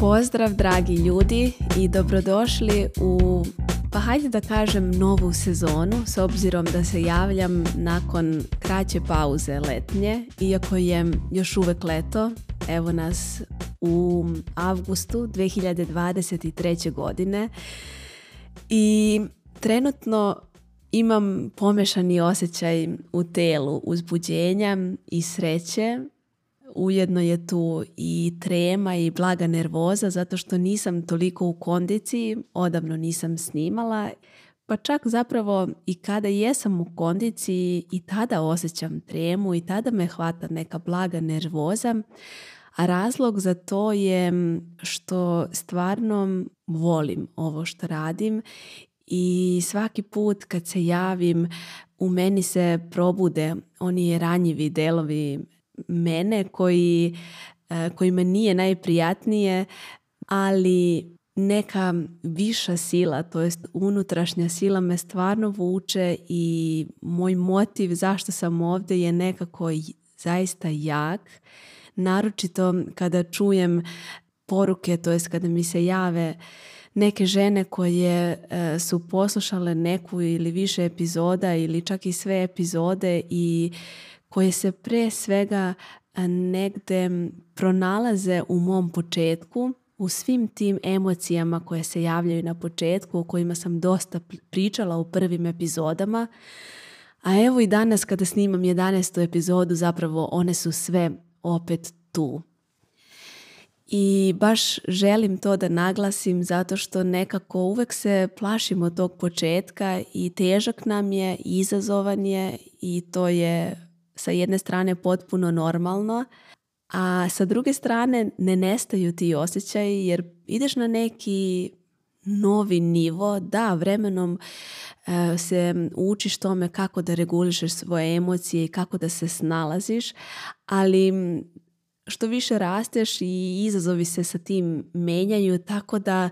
Pozdrav dragi ljudi i dobrodošli u, pa hajde da kažem, novu sezonu s obzirom da se javljam nakon kraće pauze letnje, iako je još uvek leto, evo nas u avgustu 2023. godine i trenutno imam pomešani osjećaj u telu uzbuđenja i sreće Ujedno je tu i trema i blaga nervoza zato što nisam toliko u kondiciji, odavno nisam snimala, pa čak zapravo i kada jesam u kondiciji i tada osjećam tremu i tada me hvata neka blaga nervoza, a razlog za to je što stvarno volim ovo što radim i svaki put kad se javim u meni se probude oni ranjivi delovi mene koji, me nije najprijatnije, ali neka viša sila, to jest unutrašnja sila me stvarno vuče i moj motiv zašto sam ovdje je nekako zaista jak. Naročito kada čujem poruke, to jest kada mi se jave neke žene koje e, su poslušale neku ili više epizoda ili čak i sve epizode i koje se pre svega negde pronalaze u mom početku, u svim tim emocijama koje se javljaju na početku, o kojima sam dosta pričala u prvim epizodama. A evo i danas kada snimam 11. epizodu, zapravo one su sve opet tu. I baš želim to da naglasim zato što nekako uvek se plašimo tog početka i težak nam je, izazovan je i to je sa jedne strane potpuno normalno, a sa druge strane ne nestaju ti osjećaji jer ideš na neki novi nivo, da vremenom e, se učiš tome kako da reguliš svoje emocije i kako da se snalaziš, ali što više rasteš i izazovi se sa tim menjaju, tako da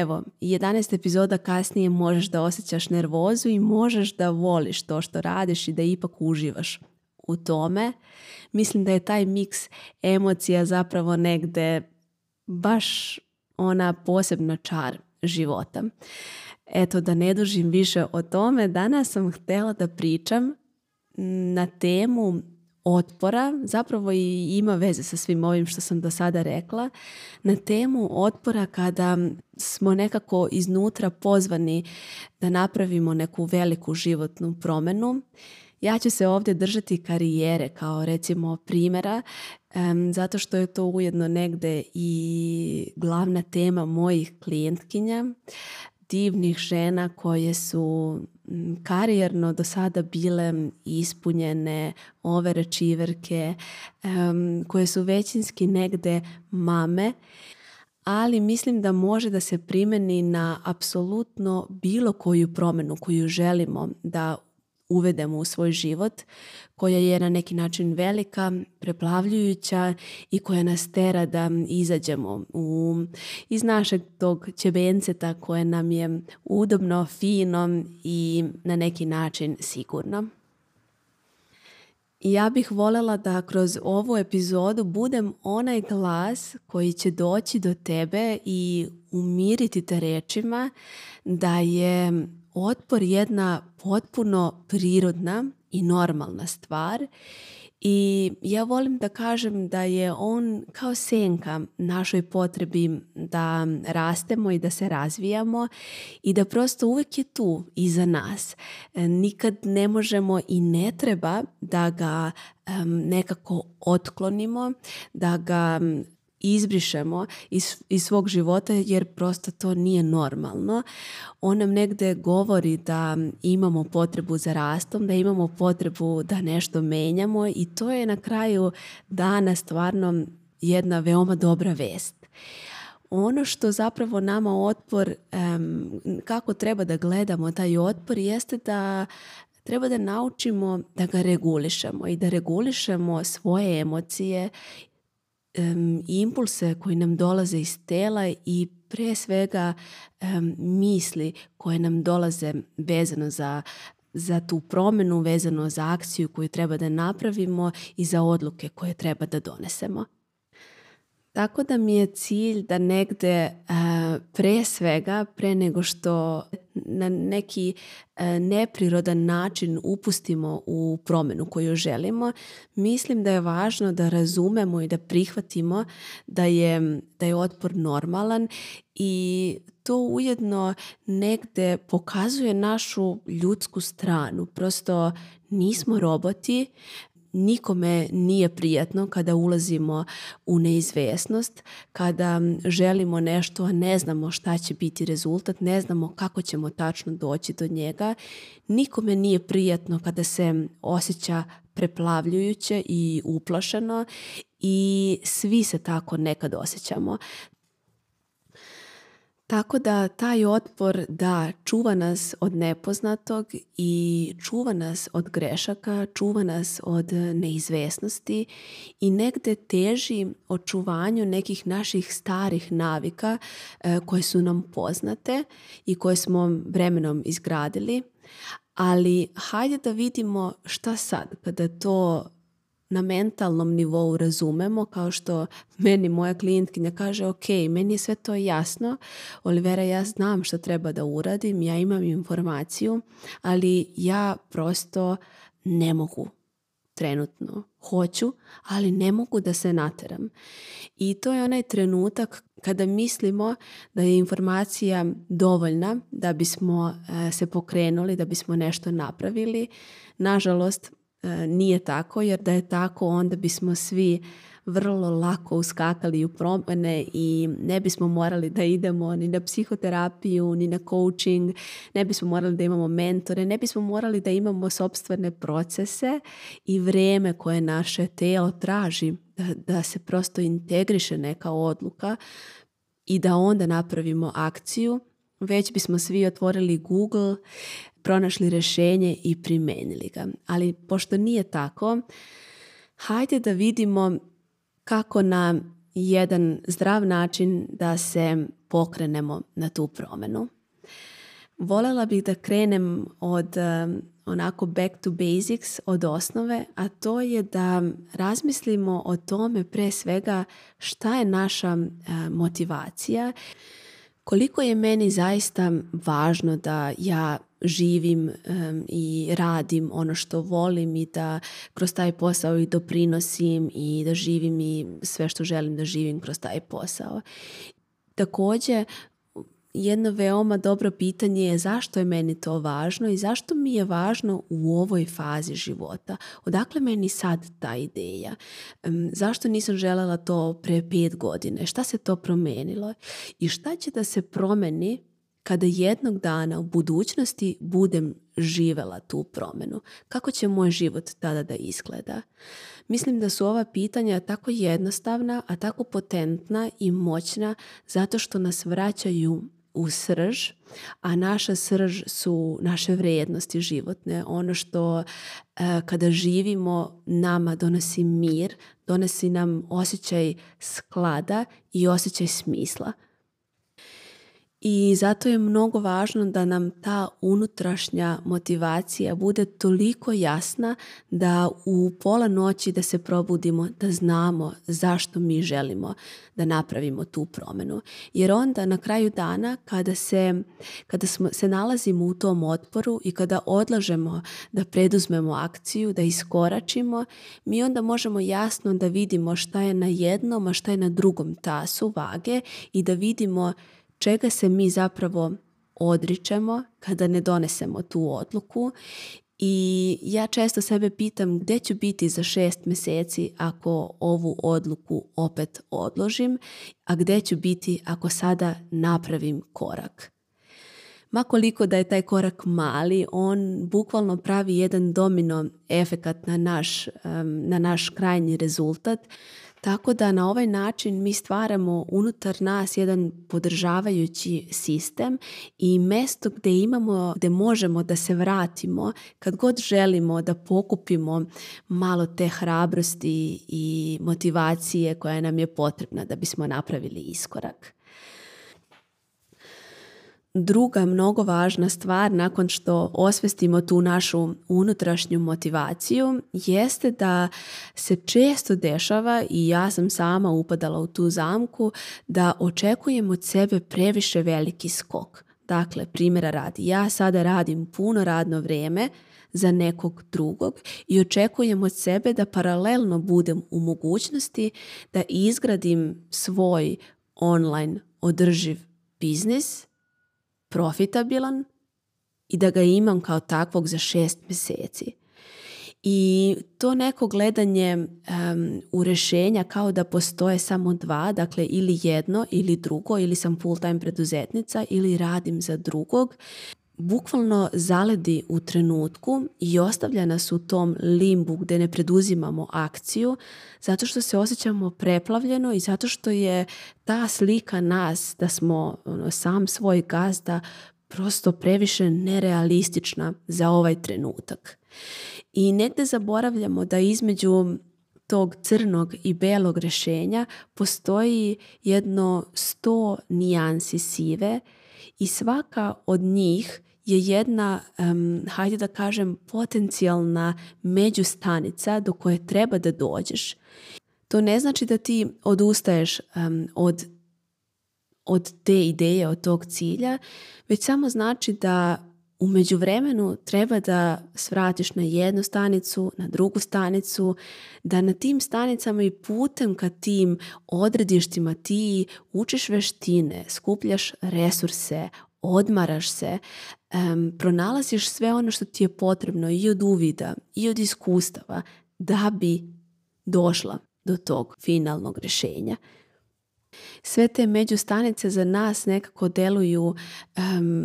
evo, 11 epizoda kasnije možeš da osjećaš nervozu i možeš da voliš to što radiš i da ipak uživaš u tome. Mislim da je taj miks emocija zapravo negde baš ona posebna čar života. Eto, da ne dužim više o tome, danas sam htjela da pričam na temu otpora zapravo i ima veze sa svim ovim što sam do sada rekla na temu otpora kada smo nekako iznutra pozvani da napravimo neku veliku životnu promjenu ja ću se ovdje držati karijere kao recimo primjera zato što je to ujedno negdje i glavna tema mojih klijentkinja divnih žena koje su karijerno do sada bile ispunjene, rečiverke um, koje su većinski negde mame, ali mislim da može da se primeni na apsolutno bilo koju promenu koju želimo da uvedemo u svoj život, koja je na neki način velika, preplavljujuća i koja nas tera da izađemo u, iz našeg tog ćebenceta koje nam je udobno, fino i na neki način sigurno. Ja bih voljela da kroz ovu epizodu budem onaj glas koji će doći do tebe i umiriti te rečima da je otpor jedna potpuno prirodna i normalna stvar i ja volim da kažem da je on kao senka našoj potrebi da rastemo i da se razvijamo i da prosto uvijek je tu iza nas. Nikad ne možemo i ne treba da ga nekako otklonimo, da ga izbrišemo iz, svog života jer prosto to nije normalno. On nam negdje govori da imamo potrebu za rastom, da imamo potrebu da nešto menjamo i to je na kraju dana stvarno jedna veoma dobra vest. Ono što zapravo nama otpor, kako treba da gledamo taj otpor, jeste da treba da naučimo da ga regulišemo i da regulišemo svoje emocije um, impulse koji nam dolaze iz tela i pre svega misli koje nam dolaze vezano za za tu promenu vezano za akciju koju treba da napravimo i za odluke koje treba da donesemo. Tako da mi je cilj da negde e, pre svega, pre nego što na neki e, neprirodan način upustimo u promjenu koju želimo, mislim da je važno da razumemo i da prihvatimo da je, da je otpor normalan i to ujedno negde pokazuje našu ljudsku stranu. Prosto nismo roboti, nikome nije prijetno kada ulazimo u neizvjesnost, kada želimo nešto, a ne znamo šta će biti rezultat, ne znamo kako ćemo tačno doći do njega. Nikome nije prijetno kada se osjeća preplavljujuće i uplašeno i svi se tako nekad osjećamo. Tako da taj otpor da čuva nas od nepoznatog i čuva nas od grešaka, čuva nas od neizvesnosti i negde teži očuvanju nekih naših starih navika e, koje su nam poznate i koje smo vremenom izgradili. Ali hajde da vidimo šta sad kada to na mentalnom nivou razumemo, kao što meni moja klijentkinja kaže, ok, meni je sve to jasno, Olivera, ja znam što treba da uradim, ja imam informaciju, ali ja prosto ne mogu trenutno. Hoću, ali ne mogu da se nateram. I to je onaj trenutak kada mislimo da je informacija dovoljna da bismo e, se pokrenuli, da bismo nešto napravili. Nažalost, E, nije tako jer da je tako onda bismo svi vrlo lako uskakali u promjene i ne bismo morali da idemo ni na psihoterapiju, ni na coaching, ne bismo morali da imamo mentore, ne bismo morali da imamo sobstvene procese i vrijeme koje naše tijelo traži da, da se prosto integriše neka odluka i da onda napravimo akciju već bismo svi otvorili Google, pronašli rješenje i primijenili ga. Ali pošto nije tako, hajde da vidimo kako na jedan zdrav način da se pokrenemo na tu promjenu. Voljela bih da krenem od um, onako back to basics, od osnove, a to je da razmislimo o tome pre svega šta je naša um, motivacija, koliko je meni zaista važno da ja živim i radim ono što volim i da kroz taj posao i doprinosim i da živim i sve što želim da živim kroz taj posao. Također, jedno veoma dobro pitanje je zašto je meni to važno i zašto mi je važno u ovoj fazi života. Odakle meni sad ta ideja? Zašto nisam željela to pre pet godine? Šta se to promenilo? I šta će da se promeni kada jednog dana u budućnosti budem živela tu promjenu? Kako će moj život tada da izgleda? Mislim da su ova pitanja tako jednostavna, a tako potentna i moćna zato što nas vraćaju u srž, a naša srž su naše vrijednosti životne. Ono što e, kada živimo nama donosi mir, donosi nam osjećaj sklada i osjećaj smisla i zato je mnogo važno da nam ta unutrašnja motivacija bude toliko jasna da u pola noći da se probudimo, da znamo zašto mi želimo da napravimo tu promjenu. Jer onda na kraju dana kada se, kada smo, se nalazimo u tom otporu i kada odlažemo da preduzmemo akciju, da iskoračimo, mi onda možemo jasno da vidimo šta je na jednom, a šta je na drugom tasu vage i da vidimo čega se mi zapravo odričemo kada ne donesemo tu odluku i ja često sebe pitam gdje ću biti za šest mjeseci ako ovu odluku opet odložim, a gdje ću biti ako sada napravim korak. Ma koliko da je taj korak mali, on bukvalno pravi jedan domino efekat na naš, na naš krajnji rezultat tako da na ovaj način mi stvaramo unutar nas jedan podržavajući sistem i mesto gdje imamo, gdje možemo da se vratimo kad god želimo da pokupimo malo te hrabrosti i motivacije koja nam je potrebna da bismo napravili iskorak druga mnogo važna stvar nakon što osvestimo tu našu unutrašnju motivaciju jeste da se često dešava i ja sam sama upadala u tu zamku da očekujem od sebe previše veliki skok. Dakle, primjera radi, ja sada radim puno radno vrijeme za nekog drugog i očekujem od sebe da paralelno budem u mogućnosti da izgradim svoj online održiv biznis profitabilan i da ga imam kao takvog za šest mjeseci. I to neko gledanje u rješenja kao da postoje samo dva, dakle ili jedno ili drugo, ili sam full time preduzetnica ili radim za drugog, bukvalno zaledi u trenutku i ostavlja nas u tom limbu gdje ne preduzimamo akciju zato što se osjećamo preplavljeno i zato što je ta slika nas da smo ono, sam svoj gazda prosto previše nerealistična za ovaj trenutak. I negdje zaboravljamo da između tog crnog i belog rješenja postoji jedno sto nijansi sive i svaka od njih je jedna, um, hajde da kažem, potencijalna međustanica do koje treba da dođeš. To ne znači da ti odustaješ od, od te ideje, od tog cilja, već samo znači da u međuvremenu treba da svratiš na jednu stanicu, na drugu stanicu, da na tim stanicama i putem ka tim odredištima ti učiš veštine, skupljaš resurse, odmaraš se, pronalaziš sve ono što ti je potrebno i od uvida i od iskustava da bi došla do tog finalnog rješenja. Sve te međustanice za nas nekako deluju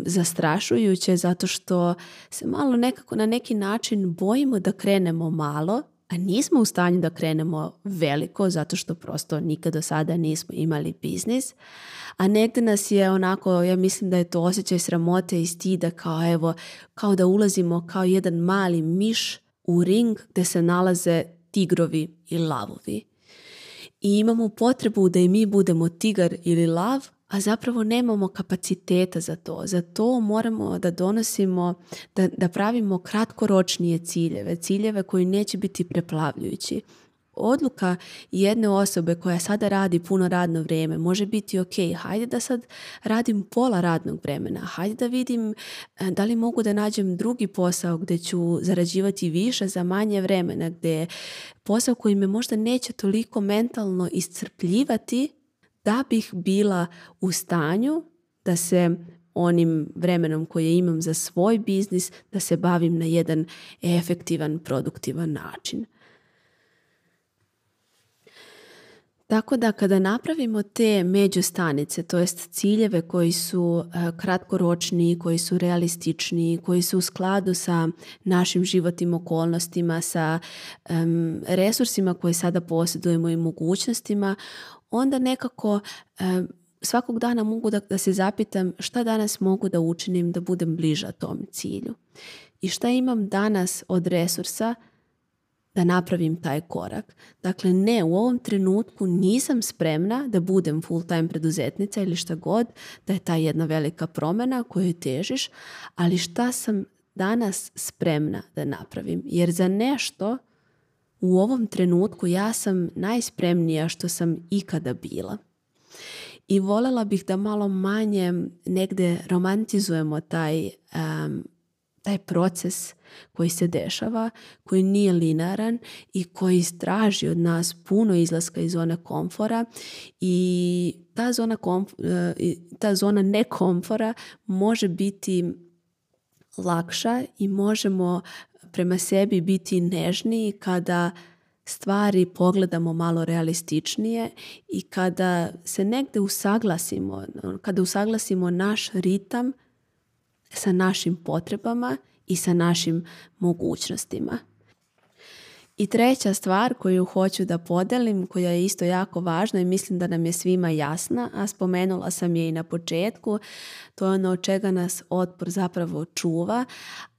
zastrašujuće zato što se malo nekako na neki način bojimo da krenemo malo a nismo u stanju da krenemo veliko zato što prosto nikad do sada nismo imali biznis, a negde nas je onako, ja mislim da je to osjećaj sramote i stida kao evo, kao da ulazimo kao jedan mali miš u ring gde se nalaze tigrovi i lavovi. I imamo potrebu da i mi budemo tigar ili lav a zapravo nemamo kapaciteta za to. Za to moramo da donosimo, da, da pravimo kratkoročnije ciljeve, ciljeve koji neće biti preplavljujući. Odluka jedne osobe koja sada radi puno radno vrijeme može biti ok, hajde da sad radim pola radnog vremena, hajde da vidim e, da li mogu da nađem drugi posao gdje ću zarađivati više za manje vremena, gdje posao koji me možda neće toliko mentalno iscrpljivati, da bih bila u stanju da se onim vremenom koje imam za svoj biznis da se bavim na jedan efektivan, produktivan način. Tako da kada napravimo te međustanice, to jest ciljeve koji su e, kratkoročni, koji su realistični, koji su u skladu sa našim životnim okolnostima, sa resursima koje sada posjedujemo i mogućnostima, onda nekako e, svakog dana mogu da, da se zapitam šta danas mogu da učinim da budem bliža tom cilju i šta imam danas od resursa da napravim taj korak. Dakle, ne, u ovom trenutku nisam spremna da budem full-time preduzetnica ili šta god, da je ta jedna velika promjena koju težiš, ali šta sam danas spremna da napravim. Jer za nešto u ovom trenutku ja sam najspremnija što sam ikada bila. I volela bih da malo manje negde romantizujemo taj, taj proces koji se dešava, koji nije linaran i koji straži od nas puno izlaska iz zone komfora i ta zona, e, ta zona nekomfora može biti lakša i možemo prema sebi biti nežniji kada stvari pogledamo malo realističnije i kada se negde usaglasimo, kada usaglasimo naš ritam sa našim potrebama i sa našim mogućnostima. I treća stvar koju hoću da podelim, koja je isto jako važna i mislim da nam je svima jasna, a spomenula sam je i na početku, to je ono od čega nas otpor zapravo čuva.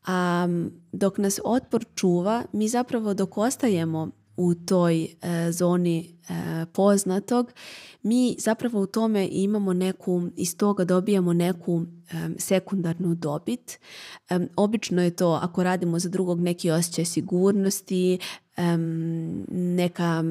A dok nas otpor čuva, mi zapravo dok ostajemo u toj e, zoni E, poznatog, mi zapravo u tome imamo neku, iz toga dobijamo neku e, sekundarnu dobit. E, obično je to ako radimo za drugog neki osjećaj sigurnosti, neka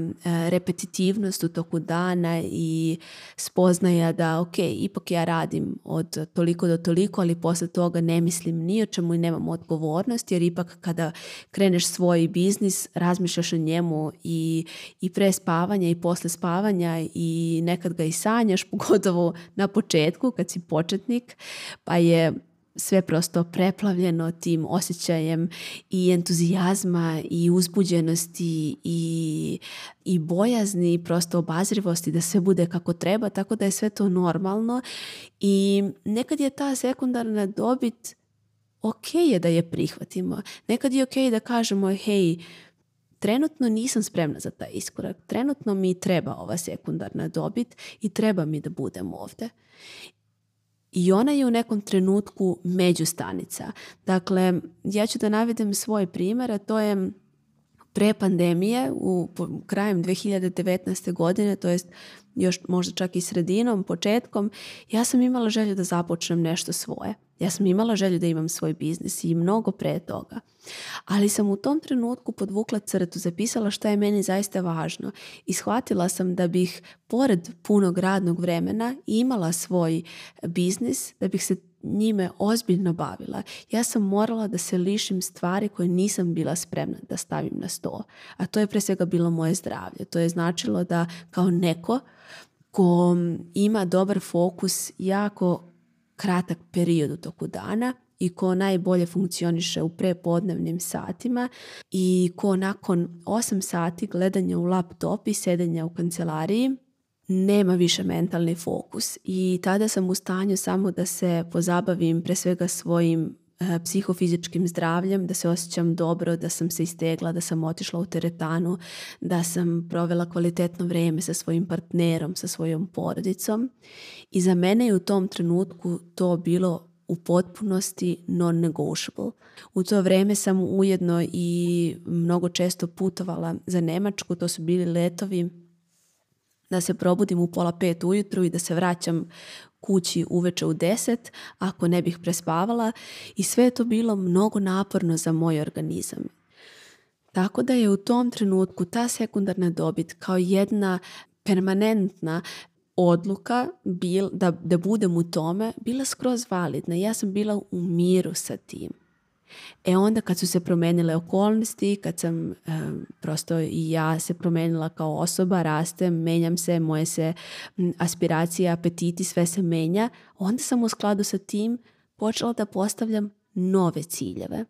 repetitivnost u toku dana i spoznaja da ok, ipak ja radim od toliko do toliko, ali posle toga ne mislim ni o čemu i nemam odgovornost, jer ipak kada kreneš svoj biznis, razmišljaš o njemu i, i pre spavanja i posle spavanja i nekad ga i sanjaš, pogotovo na početku kad si početnik, pa je sve prosto preplavljeno tim osjećajem i entuzijazma i uzbuđenosti i, i bojazni, prosto obazrivosti da sve bude kako treba, tako da je sve to normalno i nekad je ta sekundarna dobit ok je da je prihvatimo. Nekad je ok da kažemo hej, trenutno nisam spremna za taj iskorak, trenutno mi treba ova sekundarna dobit i treba mi da budem ovdje. I ona je u nekom trenutku međustanica. Dakle, ja ću da navedem svoj primjer, a to je pre pandemije u krajem 2019. godine, to jest još možda čak i sredinom, početkom, ja sam imala želju da započnem nešto svoje. Ja sam imala želju da imam svoj biznis i mnogo pre toga. Ali sam u tom trenutku podvukla crtu, zapisala šta je meni zaista važno i shvatila sam da bih pored punog radnog vremena imala svoj biznis, da bih se njime ozbiljno bavila, ja sam morala da se lišim stvari koje nisam bila spremna da stavim na sto. A to je pre svega bilo moje zdravlje. To je značilo da kao neko ko ima dobar fokus jako kratak period u toku dana i ko najbolje funkcioniše u prepodnevnim satima i ko nakon 8 sati gledanja u laptop i sedenja u kancelariji nema više mentalni fokus i tada sam u stanju samo da se pozabavim pre svega svojim e, psihofizičkim zdravljem, da se osjećam dobro, da sam se istegla, da sam otišla u teretanu, da sam provela kvalitetno vrijeme sa svojim partnerom, sa svojom porodicom. I za mene je u tom trenutku to bilo u potpunosti non-negotiable. U to vrijeme sam ujedno i mnogo često putovala za Nemačku, to su bili letovi da se probudim u pola pet ujutru i da se vraćam kući uveče u deset ako ne bih prespavala i sve je to bilo mnogo naporno za moj organizam. Tako da je u tom trenutku ta sekundarna dobit kao jedna permanentna odluka da, da budem u tome bila skroz validna. Ja sam bila u miru sa tim. E onda kad su se promijenile okolnosti, kad sam e, prosto i ja se promijenila kao osoba, rastem, menjam se, moje se aspiracija, aspiracije, apetiti, sve se menja, onda sam u skladu sa tim počela da postavljam nove ciljeve.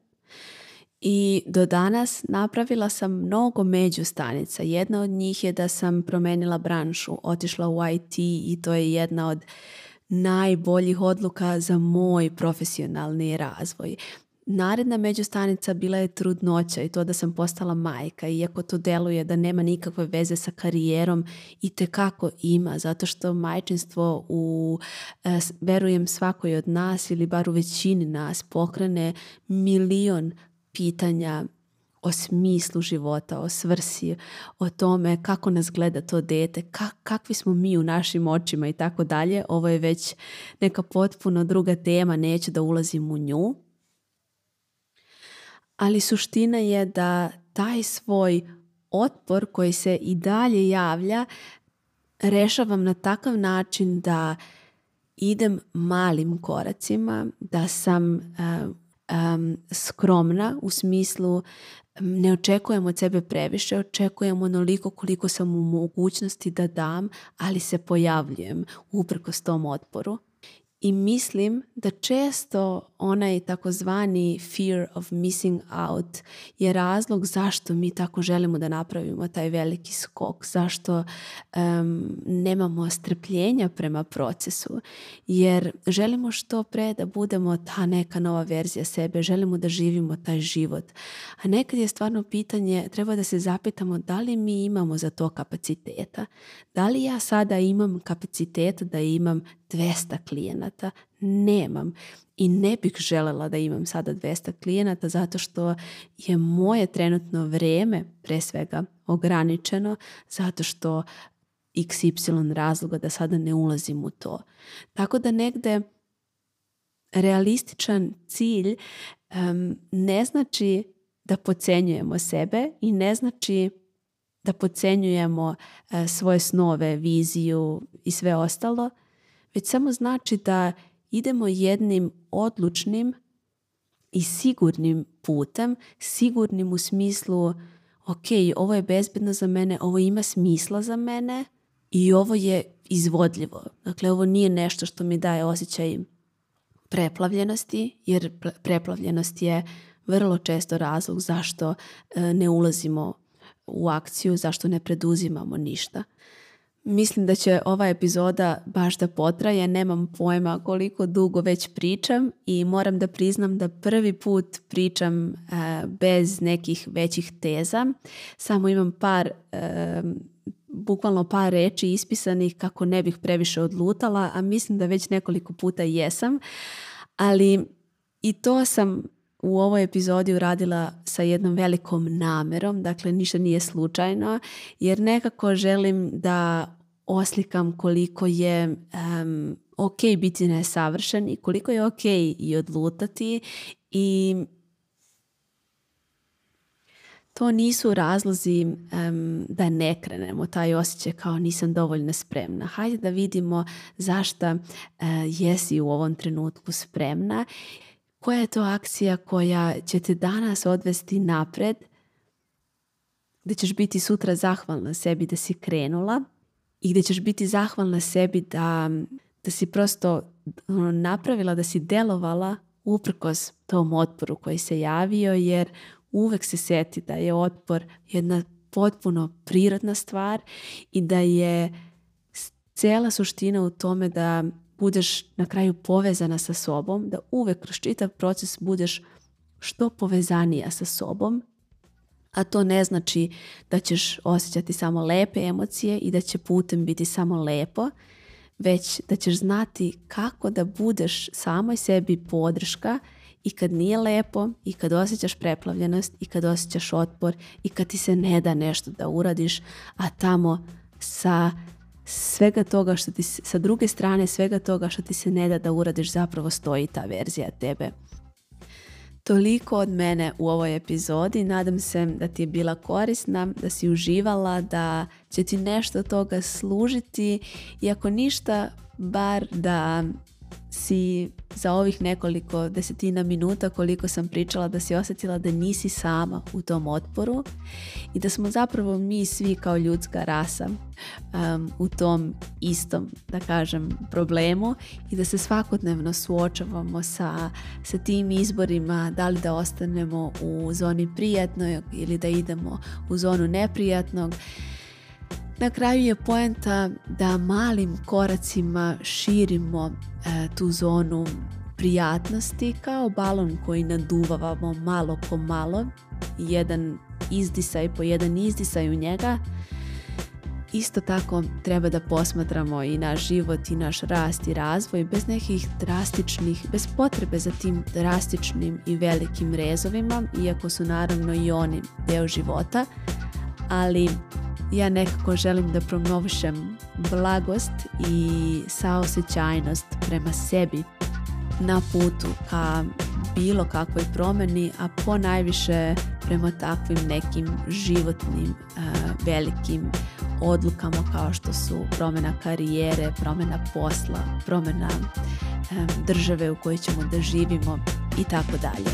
I do danas napravila sam mnogo međustanica. Jedna od njih je da sam promenila branšu, otišla u IT i to je jedna od najboljih odluka za moj profesionalni razvoj. Naredna međustanica bila je trudnoća i to da sam postala majka, iako to deluje da nema nikakve veze sa karijerom i te kako ima, zato što majčinstvo u, e, verujem, svakoj od nas ili bar u većini nas pokrene milion pitanja o smislu života, o svrsi, o tome kako nas gleda to dete, kakvi smo mi u našim očima i tako dalje. Ovo je već neka potpuno druga tema, neću da ulazim u nju ali suština je da taj svoj otpor koji se i dalje javlja rešavam na takav način da idem malim koracima, da sam um, skromna u smislu ne očekujem od sebe previše, očekujem onoliko koliko sam u mogućnosti da dam, ali se pojavljujem uprkos tom otporu. I mislim da često onaj takozvani fear of missing out je razlog zašto mi tako želimo da napravimo taj veliki skok, zašto nemamo strpljenja prema procesu, jer želimo što pre da budemo ta neka nova verzija sebe, želimo da živimo taj život. A nekad je stvarno pitanje, treba da se zapitamo da li mi imamo za to kapaciteta, da li ja sada imam kapacitet da imam 200 klijenata nemam i ne bih željela da imam sada 200 klijenata zato što je moje trenutno vrijeme pre svega ograničeno zato što xy razloga da sada ne ulazim u to. Tako da negde realističan cilj ne znači da pocenjujemo sebe i ne znači da pocenjujemo e, svoje snove, viziju i sve ostalo, već samo znači da idemo jednim odlučnim i sigurnim putem, sigurnim u smislu ok, ovo je bezbedno za mene, ovo ima smisla za mene i ovo je izvodljivo. Dakle, ovo nije nešto što mi daje osjećaj preplavljenosti, jer preplavljenost je vrlo često razlog zašto e, ne ulazimo u akciju, zašto ne preduzimamo ništa. Mislim da će ova epizoda baš da potraje, nemam pojma koliko dugo već pričam i moram da priznam da prvi put pričam e, bez nekih većih teza. Samo imam par e, bukvalno par reči ispisanih kako ne bih previše odlutala, a mislim da već nekoliko puta jesam. Ali i to sam u ovoj epizodi uradila sa jednom velikom namerom, dakle ništa nije slučajno, jer nekako želim da oslikam koliko je ok biti nesavršen i koliko je ok i odlutati i to nisu razlozi da ne krenemo taj osjećaj kao nisam dovoljno spremna. Hajde da vidimo zašto e, jesi u ovom trenutku spremna. Koja je to akcija koja će te danas odvesti napred, da ćeš biti sutra zahvalna sebi da si krenula i gdje ćeš biti zahvalna sebi da, da si prosto ono, napravila, da si delovala uprkos tom otporu koji se javio jer uvek se seti da je otpor jedna potpuno prirodna stvar i da je cijela suština u tome da budeš na kraju povezana sa sobom, da uvek kroz čitav proces budeš što povezanija sa sobom a to ne znači da ćeš osjećati samo lepe emocije i da će putem biti samo lepo, već da ćeš znati kako da budeš samoj sebi podrška i kad nije lepo i kad osjećaš preplavljenost i kad osjećaš otpor i kad ti se ne da nešto da uradiš, a tamo sa svega toga što ti sa druge strane svega toga što ti se ne da da uradiš zapravo stoji ta verzija tebe Toliko od mene u ovoj epizodi. Nadam se da ti je bila korisna, da si uživala, da će ti nešto toga služiti i ako ništa, bar da si za ovih nekoliko desetina minuta koliko sam pričala da si osjetila da nisi sama u tom otporu i da smo zapravo mi svi kao ljudska rasa u tom istom, da kažem, problemu i da se svakodnevno suočavamo sa, sa tim izborima da li da ostanemo u zoni prijatnog ili da idemo u zonu neprijatnog na kraju je poenta da malim koracima širimo e, tu zonu prijatnosti kao balon koji naduvavamo malo po malo, jedan izdisaj po jedan izdisaj u njega. Isto tako treba da posmatramo i naš život i naš rast i razvoj bez nekih drastičnih, bez potrebe za tim drastičnim i velikim rezovima, iako su naravno i oni deo života, ali ja nekako želim da promovišem blagost i saosećajnost prema sebi na putu ka bilo kakvoj promjeni, a po najviše prema takvim nekim životnim e, velikim odlukama kao što su promjena karijere, promjena posla, promjena e, države u kojoj ćemo da živimo i tako dalje.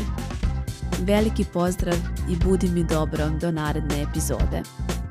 Veliki pozdrav i budi mi dobro do naredne epizode.